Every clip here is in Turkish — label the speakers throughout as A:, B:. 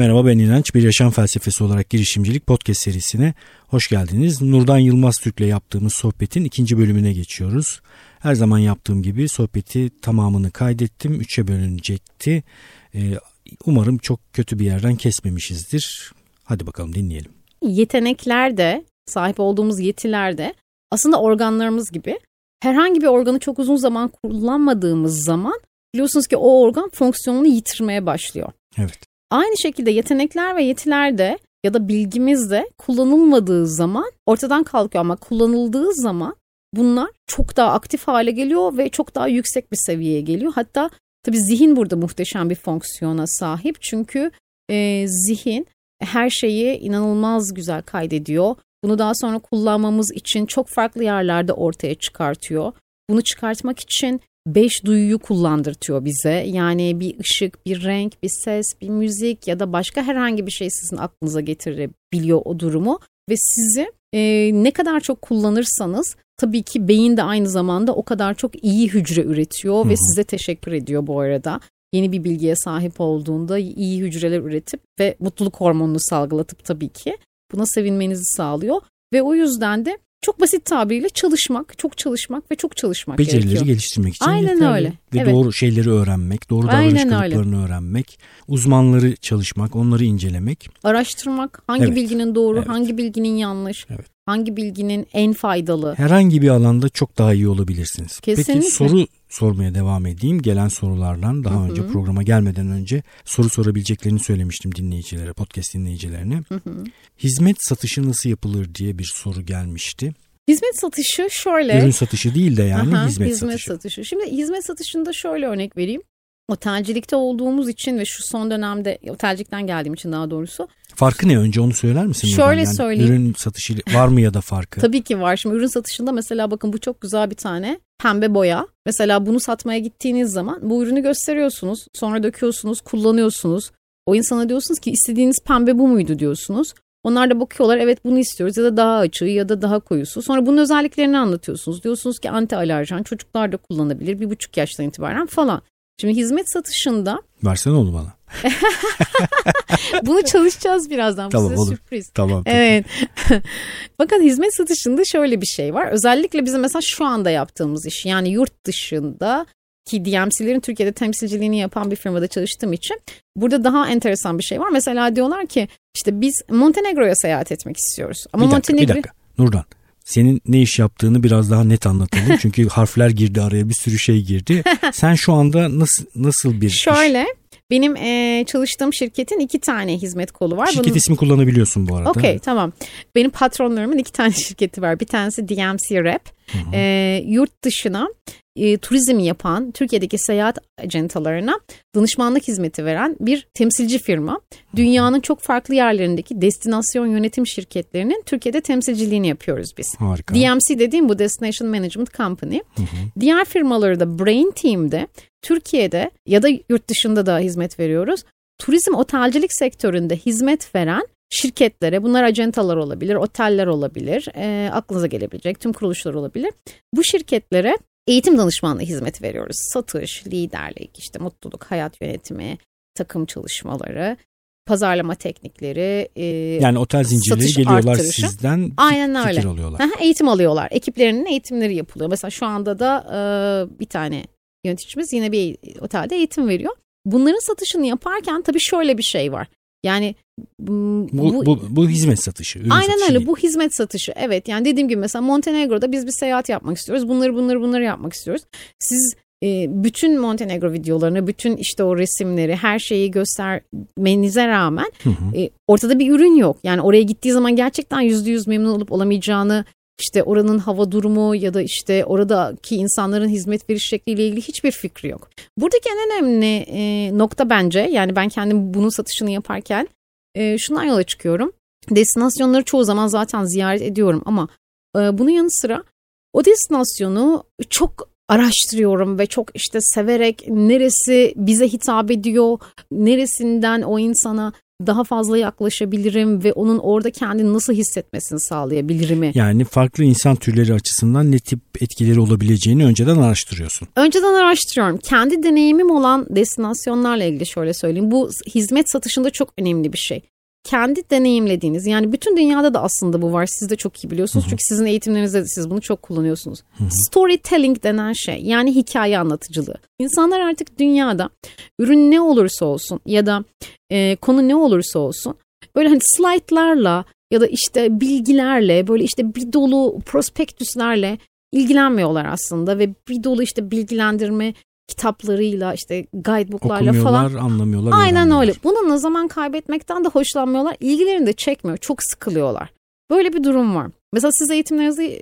A: Merhaba ben İnanç. Bir Yaşam Felsefesi olarak girişimcilik podcast serisine hoş geldiniz. Nurdan Yılmaz Türk'le yaptığımız sohbetin ikinci bölümüne geçiyoruz. Her zaman yaptığım gibi sohbeti tamamını kaydettim. Üçe bölünecekti. Ee, umarım çok kötü bir yerden kesmemişizdir. Hadi bakalım dinleyelim.
B: Yetenekler de, sahip olduğumuz yetiler de aslında organlarımız gibi. Herhangi bir organı çok uzun zaman kullanmadığımız zaman biliyorsunuz ki o organ fonksiyonunu yitirmeye başlıyor.
A: Evet.
B: Aynı şekilde yetenekler ve yetiler de ya da bilgimiz de kullanılmadığı zaman ortadan kalkıyor ama kullanıldığı zaman bunlar çok daha aktif hale geliyor ve çok daha yüksek bir seviyeye geliyor. Hatta tabii zihin burada muhteşem bir fonksiyona sahip çünkü e, zihin her şeyi inanılmaz güzel kaydediyor. Bunu daha sonra kullanmamız için çok farklı yerlerde ortaya çıkartıyor. Bunu çıkartmak için beş duyuyu kullandırtıyor bize. Yani bir ışık, bir renk, bir ses, bir müzik ya da başka herhangi bir şey sizin aklınıza getirebiliyor o durumu. Ve sizi e, ne kadar çok kullanırsanız tabii ki beyin de aynı zamanda o kadar çok iyi hücre üretiyor Hı-hı. ve size teşekkür ediyor bu arada. Yeni bir bilgiye sahip olduğunda iyi hücreler üretip ve mutluluk hormonunu salgılatıp tabii ki buna sevinmenizi sağlıyor. Ve o yüzden de çok basit tabiriyle çalışmak, çok çalışmak ve çok çalışmak
A: Becerileri
B: gerekiyor.
A: geliştirmek için
B: Aynen
A: yeterli.
B: öyle.
A: Ve
B: evet.
A: doğru şeyleri öğrenmek, doğru
B: Aynen
A: davranış kalıplarını öyle. öğrenmek, uzmanları çalışmak, onları incelemek.
B: Araştırmak, hangi
A: evet.
B: bilginin doğru,
A: evet.
B: hangi bilginin yanlış,
A: evet.
B: hangi bilginin en faydalı.
A: Herhangi bir alanda çok daha iyi olabilirsiniz.
B: Kesinlikle.
A: Peki soru sormaya devam edeyim. Gelen sorulardan daha
B: Hı-hı.
A: önce programa gelmeden önce soru sorabileceklerini söylemiştim dinleyicilere, podcast dinleyicilerine.
B: Hı-hı.
A: Hizmet satışı nasıl yapılır diye bir soru gelmişti.
B: Hizmet satışı şöyle.
A: Ürün satışı değil de yani
B: Aha,
A: hizmet,
B: hizmet
A: satışı.
B: satışı. Şimdi hizmet satışında şöyle örnek vereyim. Otelcilikte olduğumuz için ve şu son dönemde otelcilikten geldiğim için daha doğrusu.
A: Farkı ne önce onu söyler misin?
B: Şöyle
A: yani
B: söyleyeyim.
A: Ürün satışı var mı ya da farkı?
B: Tabii ki var. Şimdi ürün satışında mesela bakın bu çok güzel bir tane pembe boya. Mesela bunu satmaya gittiğiniz zaman bu ürünü gösteriyorsunuz. Sonra döküyorsunuz, kullanıyorsunuz. O insana diyorsunuz ki istediğiniz pembe bu muydu diyorsunuz. Onlar da bakıyorlar evet bunu istiyoruz ya da daha açığı ya da daha koyusu. Sonra bunun özelliklerini anlatıyorsunuz. Diyorsunuz ki anti alerjen çocuklar da kullanabilir bir buçuk yaştan itibaren falan. Şimdi hizmet satışında...
A: Versene onu bana.
B: Bunu çalışacağız birazdan.
A: tamam,
B: size
A: olur.
B: sürpriz.
A: Tamam.
B: Evet. Fakat hizmet satışında şöyle bir şey var. Özellikle bizim mesela şu anda yaptığımız iş yani yurt dışında ki DMC'lerin Türkiye'de temsilciliğini yapan bir firmada çalıştığım için burada daha enteresan bir şey var. Mesela diyorlar ki işte biz Montenegro'ya seyahat etmek istiyoruz. Ama
A: bir dakika,
B: Montenegro...
A: bir dakika. Nurdan senin ne iş yaptığını biraz daha net anlatalım. Çünkü harfler girdi araya bir sürü şey girdi. Sen şu anda nasıl nasıl bir
B: Şöyle
A: iş?
B: benim e, çalıştığım şirketin iki tane hizmet kolu var.
A: Şirket
B: Bunun...
A: ismi kullanabiliyorsun bu arada.
B: Okey tamam. Benim patronlarımın iki tane şirketi var. Bir tanesi DMC Rep. E, yurt dışına e, turizm yapan Türkiye'deki seyahat acentalarına danışmanlık hizmeti veren bir temsilci firma. Dünyanın çok farklı yerlerindeki destinasyon yönetim şirketlerinin Türkiye'de temsilciliğini yapıyoruz biz.
A: Harika.
B: DMC dediğim bu Destination Management Company.
A: Hı hı.
B: Diğer firmaları da Brain Team'de Türkiye'de ya da yurt dışında da hizmet veriyoruz. Turizm otelcilik sektöründe hizmet veren şirketlere bunlar acentalar olabilir, oteller olabilir, e, aklınıza gelebilecek tüm kuruluşlar olabilir. Bu şirketlere eğitim danışmanlığı hizmet veriyoruz. Satış, liderlik, işte mutluluk, hayat yönetimi, takım çalışmaları, pazarlama teknikleri. E,
A: yani otel zincirleri geliyorlar
B: arttırışı.
A: sizden
B: Aynen öyle.
A: fikir alıyorlar.
B: Aha, eğitim alıyorlar. Ekiplerinin eğitimleri yapılıyor. Mesela şu anda da e, bir tane yöneticimiz yine bir otelde eğitim veriyor. Bunların satışını yaparken tabii şöyle bir şey var. Yani
A: bu, bu, bu, bu hizmet satışı. Ürün
B: aynen
A: satışı
B: öyle
A: değil.
B: bu hizmet satışı. Evet yani dediğim gibi mesela Montenegro'da biz bir seyahat yapmak istiyoruz. Bunları bunları bunları yapmak istiyoruz. Siz e, bütün Montenegro videolarını, bütün işte o resimleri, her şeyi göstermenize rağmen
A: Hı hı.
B: e, ortada bir ürün yok. Yani oraya gittiği zaman gerçekten yüzde yüz memnun olup olamayacağını işte oranın hava durumu ya da işte oradaki insanların hizmet veriş şekliyle ilgili hiçbir fikri yok. Buradaki en önemli e, nokta bence yani ben kendim bunun satışını yaparken e, şundan yola çıkıyorum. Destinasyonları çoğu zaman zaten ziyaret ediyorum ama e, bunun yanı sıra o destinasyonu çok araştırıyorum ve çok işte severek neresi bize hitap ediyor, neresinden o insana daha fazla yaklaşabilirim ve onun orada kendini nasıl hissetmesini sağlayabilirim?
A: Yani farklı insan türleri açısından ne tip etkileri olabileceğini önceden araştırıyorsun.
B: Önceden araştırıyorum. Kendi deneyimim olan destinasyonlarla ilgili şöyle söyleyeyim. Bu hizmet satışında çok önemli bir şey kendi deneyimlediğiniz yani bütün dünyada da aslında bu var siz de çok iyi biliyorsunuz çünkü sizin eğitimlerinizde de siz bunu çok kullanıyorsunuz. Storytelling denen şey yani hikaye anlatıcılığı. İnsanlar artık dünyada ürün ne olursa olsun ya da e, konu ne olursa olsun böyle hani slaytlarla ya da işte bilgilerle böyle işte bir dolu prospektüslerle ilgilenmiyorlar aslında ve bir dolu işte bilgilendirme kitaplarıyla işte guidebooklarla falan.
A: anlamıyorlar.
B: Aynen öyle. Bununla zaman kaybetmekten de hoşlanmıyorlar. İlgilerini de çekmiyor. Çok sıkılıyorlar. Böyle bir durum var. Mesela siz eğitimlerinizi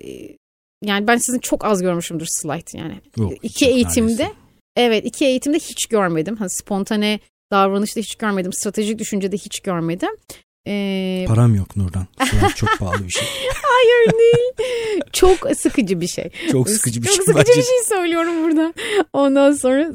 B: yani ben sizin çok az görmüşümdür slide yani. Yok, iki eğitimde neredeyse. evet iki eğitimde hiç görmedim. Hani spontane davranışta hiç görmedim. Stratejik düşüncede hiç görmedim.
A: Ee... Param yok Nurdan. Slide çok pahalı bir şey.
B: Hayır değil. Çok sıkıcı bir şey.
A: Çok sıkıcı bir
B: çok
A: şey.
B: Çok sıkıcı bir şey söylüyorum burada. Ondan sonra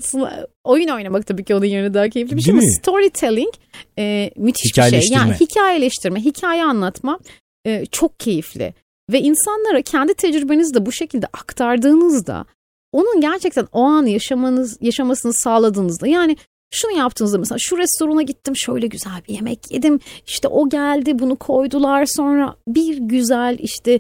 B: oyun oynamak tabii ki onun yerine daha keyifli bir şey. Değil Ama storytelling e, müthiş bir şey. Yani hikayeleştirme, hikaye anlatma e, çok keyifli. Ve insanlara kendi tecrübenizi de bu şekilde aktardığınızda onun gerçekten o an yaşamanız yaşamasını sağladığınızda yani şunu yaptığınızda mesela şu restorana gittim şöyle güzel bir yemek yedim işte o geldi bunu koydular sonra bir güzel işte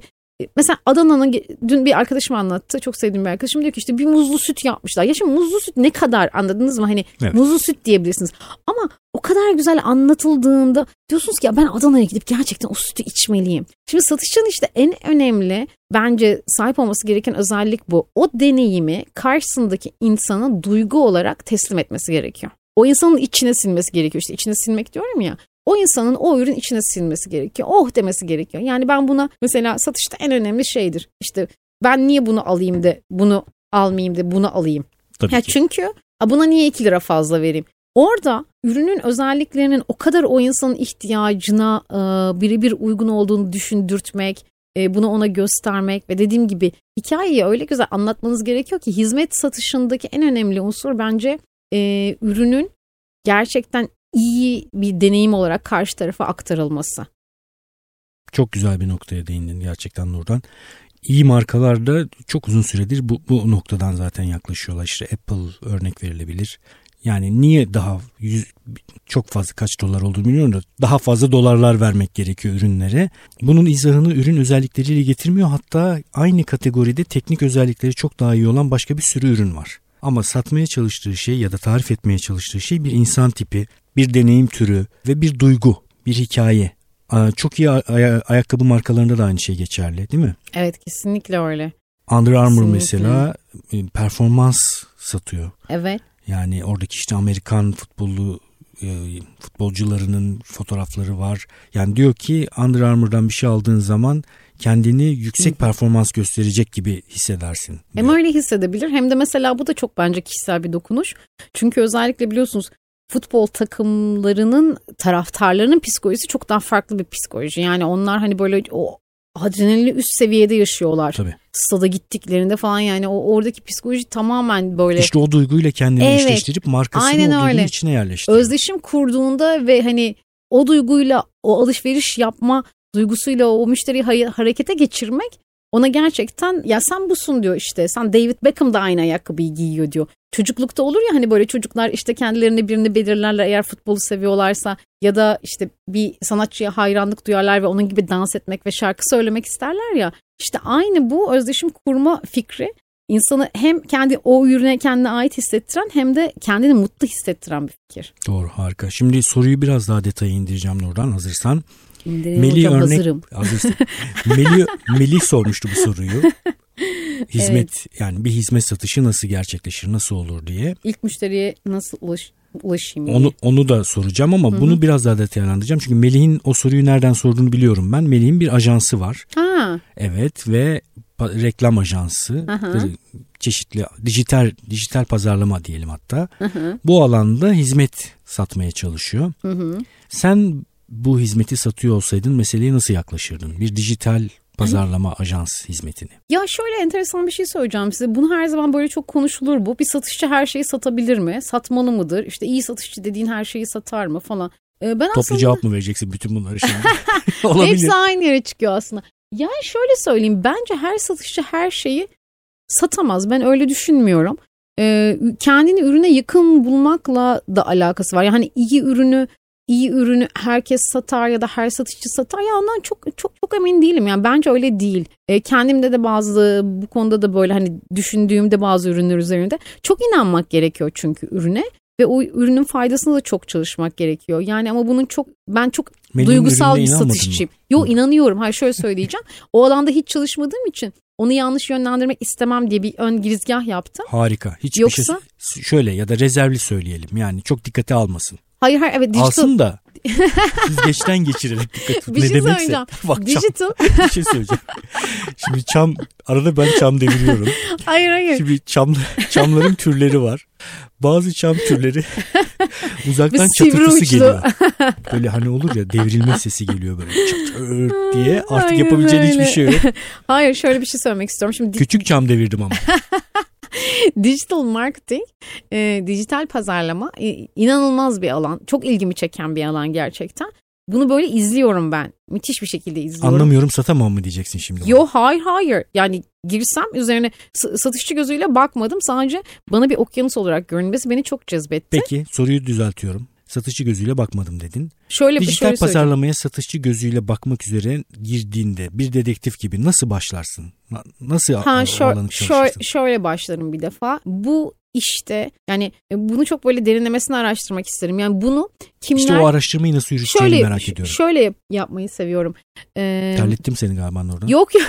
B: Mesela Adana'nın dün bir arkadaşım anlattı. Çok sevdiğim bir arkadaşım diyor ki işte bir muzlu süt yapmışlar. Ya şimdi muzlu süt ne kadar anladınız mı? Hani evet. muzlu süt diyebilirsiniz. Ama o kadar güzel anlatıldığında diyorsunuz ki ya ben Adana'ya gidip gerçekten o sütü içmeliyim. Şimdi satışın işte en önemli bence sahip olması gereken özellik bu. O deneyimi karşısındaki insana duygu olarak teslim etmesi gerekiyor. O insanın içine sinmesi gerekiyor. İşte içine sinmek diyorum ya. O insanın o ürün içine sinmesi gerekiyor. Oh demesi gerekiyor. Yani ben buna mesela satışta en önemli şeydir. İşte ben niye bunu alayım da bunu almayayım da bunu alayım. Tabii ya ki. Çünkü buna niye 2 lira fazla vereyim? Orada ürünün özelliklerinin o kadar o insanın ihtiyacına e, birebir uygun olduğunu düşündürtmek, e, bunu ona göstermek ve dediğim gibi hikayeyi öyle güzel anlatmanız gerekiyor ki hizmet satışındaki en önemli unsur bence e, ürünün gerçekten iyi bir deneyim olarak karşı tarafa aktarılması.
A: Çok güzel bir noktaya değindin gerçekten Nurdan. İyi markalar da çok uzun süredir bu, bu noktadan zaten yaklaşıyorlar. İşte Apple örnek verilebilir. Yani niye daha yüz, çok fazla kaç dolar olduğunu bilmiyorum da daha fazla dolarlar vermek gerekiyor ürünlere. Bunun izahını ürün özellikleriyle getirmiyor. Hatta aynı kategoride teknik özellikleri çok daha iyi olan başka bir sürü ürün var. Ama satmaya çalıştığı şey ya da tarif etmeye çalıştığı şey bir insan tipi, bir deneyim türü ve bir duygu, bir hikaye. Çok iyi ay- ayakkabı markalarında da aynı şey geçerli değil mi?
B: Evet kesinlikle öyle.
A: Under Armour mesela e, performans satıyor.
B: Evet.
A: Yani oradaki işte Amerikan futbolu futbolcularının fotoğrafları var. Yani diyor ki Under Armour'dan bir şey aldığın zaman kendini yüksek performans gösterecek gibi hissedersin.
B: Hem öyle hissedebilir hem de mesela bu da çok bence kişisel bir dokunuş. Çünkü özellikle biliyorsunuz futbol takımlarının taraftarlarının psikolojisi çok daha farklı bir psikoloji. Yani onlar hani böyle o adrenalini üst seviyede yaşıyorlar.
A: Tabii.
B: Stada gittiklerinde falan yani o oradaki psikoloji tamamen böyle.
A: İşte o duyguyla kendini evet, eşleştirip markasını Aynen o duygunun içine yerleştiriyor.
B: Özdeşim kurduğunda ve hani o duyguyla o alışveriş yapma duygusuyla o müşteriyi harekete geçirmek ona gerçekten ya sen busun diyor işte. Sen David Beckham da aynı ayakkabıyı giyiyor diyor. Çocuklukta olur ya hani böyle çocuklar işte kendilerine birini belirlerler eğer futbolu seviyorlarsa ya da işte bir sanatçıya hayranlık duyarlar ve onun gibi dans etmek ve şarkı söylemek isterler ya. İşte aynı bu özdeşim kurma fikri insanı hem kendi o ürüne kendine ait hissettiren hem de kendini mutlu hissettiren bir fikir.
A: Doğru harika. Şimdi soruyu biraz daha detaya indireceğim Nurdan hazırsan.
B: Melih örnek, hazırım. Hazırsın.
A: Melih, Melih sormuştu bu soruyu. Hizmet evet. yani bir hizmet satışı nasıl gerçekleşir, nasıl olur diye.
B: İlk müşteriye nasıl ulaş, ulaşayım
A: diye. Onu, onu da soracağım ama Hı-hı. bunu biraz daha detaylandıracağım. Çünkü Melih'in o soruyu nereden sorduğunu biliyorum ben. Melih'in bir ajansı var.
B: Ha.
A: Evet ve reklam ajansı. Aha. Çeşitli dijital dijital pazarlama diyelim hatta. Aha. Bu alanda hizmet satmaya çalışıyor. Hı hı. Sen bu hizmeti satıyor olsaydın meseleye nasıl yaklaşırdın? Bir dijital pazarlama ajans hizmetini.
B: Ya şöyle enteresan bir şey söyleyeceğim size. Bunu her zaman böyle çok konuşulur bu. Bir satışçı her şeyi satabilir mi? Satmalı mıdır? İşte iyi satışçı dediğin her şeyi satar mı falan. E, ben
A: Toplu
B: aslında...
A: cevap mı vereceksin bütün bunları şimdi? Olabilir.
B: Hepsi aynı yere çıkıyor aslında. Yani şöyle söyleyeyim bence her satışçı her şeyi satamaz. Ben öyle düşünmüyorum. Ee, kendini ürüne yakın bulmakla da alakası var. Yani iyi ürünü iyi ürünü herkes satar ya da her satışçı satar ya ondan çok çok çok emin değilim yani bence öyle değil. E, kendimde de bazı bu konuda da böyle hani düşündüğümde bazı ürünler üzerinde çok inanmak gerekiyor çünkü ürüne ve o ürünün faydasına da çok çalışmak gerekiyor. Yani ama bunun çok ben çok
A: Melih'in
B: duygusal bir satışçıyım. Yo inanıyorum. Hayır şöyle söyleyeceğim. o alanda hiç çalışmadığım için onu yanlış yönlendirmek istemem diye bir ön girizgah yaptım.
A: Harika. Hiçbir
B: Yoksa-
A: şey şöyle ya da rezervli söyleyelim. Yani çok dikkate almasın.
B: Hayır hayır evet digital
A: Alsın da süzgeçten geçirerek dikkat
B: Bir
A: ne
B: şey
A: demekse.
B: söyleyeceğim.
A: Bak çam,
B: digital
A: bir şey söyleyeceğim. Şimdi çam arada ben çam deviriyorum.
B: hayır hayır.
A: Şimdi çam, çamların türleri var. Bazı çam türleri uzaktan
B: uçlu.
A: geliyor. Böyle hani olur ya devrilme sesi geliyor böyle çatır diye. Artık
B: Aynen
A: yapabileceğin hiçbir
B: öyle.
A: şey yok.
B: Hayır şöyle bir şey söylemek istiyorum. Şimdi di-
A: Küçük çam devirdim ama.
B: digital marketing, e, dijital pazarlama e, inanılmaz bir alan. Çok ilgimi çeken bir alan gerçekten. Bunu böyle izliyorum ben. Müthiş bir şekilde izliyorum.
A: Anlamıyorum satamam mı diyeceksin şimdi.
B: Yo hayır hayır. Yani girsem üzerine satışçı gözüyle bakmadım. Sadece bana bir okyanus olarak görünmesi beni çok cezbetti.
A: Peki soruyu düzeltiyorum. Satışçı gözüyle bakmadım dedin.
B: Şöyle bir
A: Dijital
B: şöyle
A: pazarlamaya satışçı gözüyle bakmak üzere girdiğinde bir dedektif gibi nasıl başlarsın? Na- Nasıl
B: Ha şö-
A: alanı
B: şö- şöyle başlarım bir defa. Bu işte yani e, bunu çok böyle derinlemesine araştırmak isterim. Yani bunu kimler
A: İşte o araştırmayı nasıl yürüteceğini
B: şöyle
A: merak ediyorum.
B: şöyle yap- yapmayı seviyorum. Ee,
A: Terlettim seni galiba Nurdan.
B: yok yok.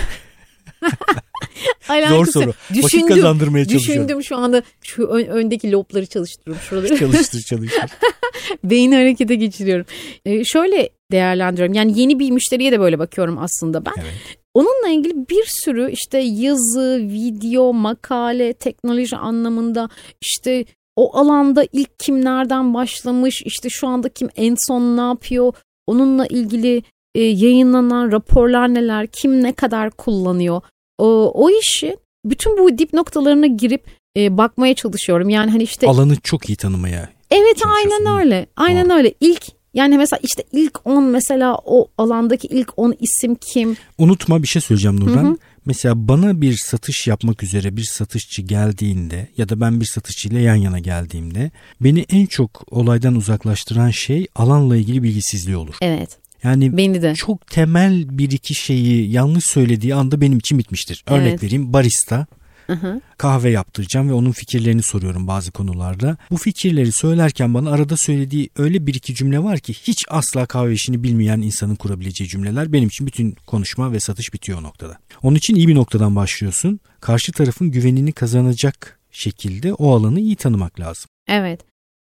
A: Zor soru.
B: yok.
A: Vakit
B: Düşündüm.
A: kazandırmaya çalışıyorum.
B: Düşündüm şu anda şu ön- öndeki lobları çalıştırıyorum. Şuraları
A: çalıştır çalıştır.
B: beyni harekete geçiriyorum. Ee, şöyle değerlendiriyorum. Yani yeni bir müşteriye de böyle bakıyorum aslında ben.
A: Evet.
B: Onunla ilgili bir sürü işte yazı, video, makale, teknoloji anlamında işte o alanda ilk kim nereden başlamış, işte şu anda kim en son ne yapıyor, onunla ilgili e, yayınlanan raporlar neler, kim ne kadar kullanıyor. O, o işi bütün bu dip noktalarına girip e, bakmaya çalışıyorum. Yani hani işte
A: Alanı çok iyi tanımaya.
B: Evet aynen öyle. Aynen öyle. İlk yani mesela işte ilk 10 mesela o alandaki ilk 10 isim kim?
A: Unutma bir şey söyleyeceğim.
B: Hı hı.
A: Mesela bana bir satış yapmak üzere bir satışçı geldiğinde ya da ben bir satışçıyla yan yana geldiğimde beni en çok olaydan uzaklaştıran şey alanla ilgili bilgisizliği olur.
B: Evet.
A: Yani
B: Beni de.
A: çok temel bir iki şeyi yanlış söylediği anda benim için bitmiştir. Örnek
B: Evet.
A: vereyim barista
B: Hı hı.
A: kahve yaptıracağım ve onun fikirlerini soruyorum bazı konularda. Bu fikirleri söylerken bana arada söylediği öyle bir iki cümle var ki hiç asla kahve işini bilmeyen insanın kurabileceği cümleler. Benim için bütün konuşma ve satış bitiyor o noktada. Onun için iyi bir noktadan başlıyorsun. Karşı tarafın güvenini kazanacak şekilde o alanı iyi tanımak lazım.
B: Evet.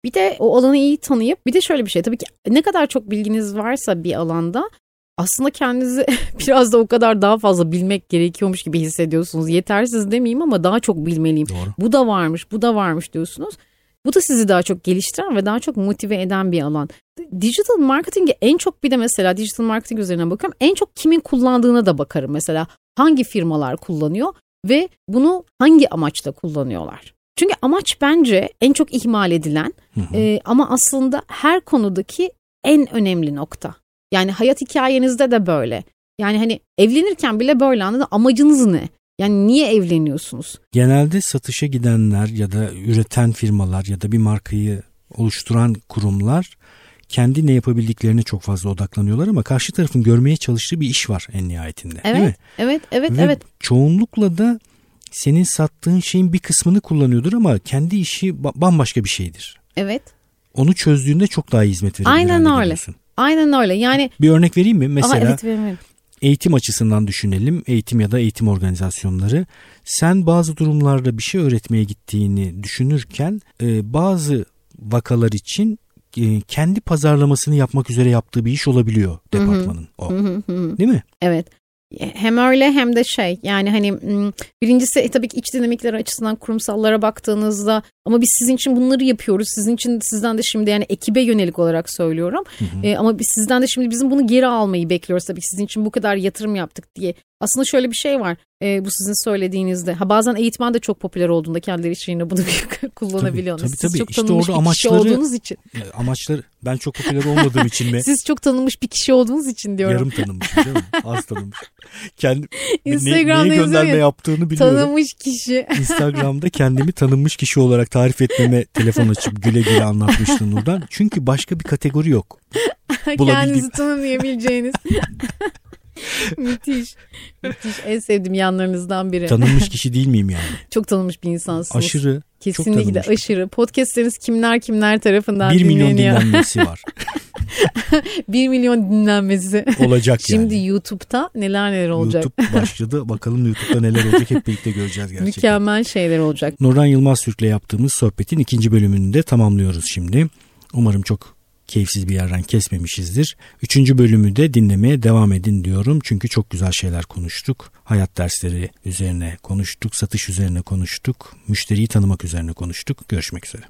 B: Bir de o alanı iyi tanıyıp bir de şöyle bir şey tabii ki ne kadar çok bilginiz varsa bir alanda aslında kendinizi biraz da o kadar daha fazla bilmek gerekiyormuş gibi hissediyorsunuz. Yetersiz demeyeyim ama daha çok bilmeliyim.
A: Doğru.
B: Bu da varmış, bu da varmış diyorsunuz. Bu da sizi daha çok geliştiren ve daha çok motive eden bir alan. Digital marketing'e en çok bir de mesela digital marketing üzerine bakıyorum. En çok kimin kullandığına da bakarım mesela. Hangi firmalar kullanıyor ve bunu hangi amaçla kullanıyorlar? Çünkü amaç bence en çok ihmal edilen
A: Hı hı.
B: e, ama aslında her konudaki en önemli nokta. Yani hayat hikayenizde de böyle. Yani hani evlenirken bile böyle anladın. Amacınız ne? Yani niye evleniyorsunuz?
A: Genelde satışa gidenler ya da üreten firmalar ya da bir markayı oluşturan kurumlar kendi ne yapabildiklerine çok fazla odaklanıyorlar ama karşı tarafın görmeye çalıştığı bir iş var en nihayetinde. Değil mi?
B: Evet, evet, evet,
A: Ve
B: evet.
A: çoğunlukla da senin sattığın şeyin bir kısmını kullanıyordur ama kendi işi ba- bambaşka bir şeydir.
B: Evet.
A: Onu çözdüğünde çok daha iyi hizmet verebilir
B: Aynen öyle.
A: geliyorsun.
B: Aynen öyle. Yani
A: Bir örnek vereyim mi? Mesela
B: Aha, evet,
A: eğitim açısından düşünelim. Eğitim ya da eğitim organizasyonları. Sen bazı durumlarda bir şey öğretmeye gittiğini düşünürken e, bazı vakalar için e, kendi pazarlamasını yapmak üzere yaptığı bir iş olabiliyor departmanın. O.
B: Hı hı hı.
A: Değil mi?
B: Evet. Hem öyle hem de şey yani hani birincisi e, tabii ki iç dinamikleri açısından kurumsallara baktığınızda Ama biz sizin için bunları yapıyoruz. Sizin için sizden de şimdi yani ekibe yönelik olarak söylüyorum. Hı hı. E, ama biz sizden de şimdi bizim bunu geri almayı bekliyoruz tabii ki sizin için bu kadar yatırım yaptık diye. Aslında şöyle bir şey var. E, bu sizin söylediğinizde. Ha bazen eğitmen de çok popüler olduğunda kendileri için yine bunu kullanabiliyor.
A: Tabii, tabii,
B: Siz
A: tabii.
B: çok
A: işte
B: tanınmış
A: orada
B: bir kişi
A: amaçları,
B: olduğunuz için.
A: Amaçları ben çok popüler olmadığım için mi?
B: Siz çok tanınmış bir kişi olduğunuz için diyorum.
A: Yarım tanınmış değil mi? Az tanınmış. Kendi
B: Instagram'da
A: ne, neye gönderme ya, yaptığını biliyorum.
B: Tanınmış kişi.
A: Instagram'da kendimi tanınmış kişi olarak tarif etmeme telefon açıp güle güle anlatmıştım Nurdan. Çünkü başka bir kategori yok.
B: Kendinizi tanımlayabileceğiniz. müthiş. Müthiş. En sevdiğim yanlarınızdan biri.
A: Tanınmış kişi değil miyim yani?
B: Çok tanınmış bir insansınız.
A: Aşırı.
B: Kesinlikle aşırı. Podcastleriniz kimler kimler tarafından
A: Bir milyon dinlenmesi var.
B: bir milyon dinlenmesi.
A: Olacak
B: Şimdi
A: yani.
B: YouTube'da neler neler olacak.
A: YouTube başladı. Bakalım YouTube'da neler olacak hep birlikte göreceğiz gerçekten.
B: Mükemmel şeyler olacak.
A: Nurhan Yılmaz Türk'le yaptığımız sohbetin ikinci bölümünü de tamamlıyoruz şimdi. Umarım çok keyifsiz bir yerden kesmemişizdir. Üçüncü bölümü de dinlemeye devam edin diyorum. Çünkü çok güzel şeyler konuştuk. Hayat dersleri üzerine konuştuk, satış üzerine konuştuk, müşteriyi tanımak üzerine konuştuk. Görüşmek üzere.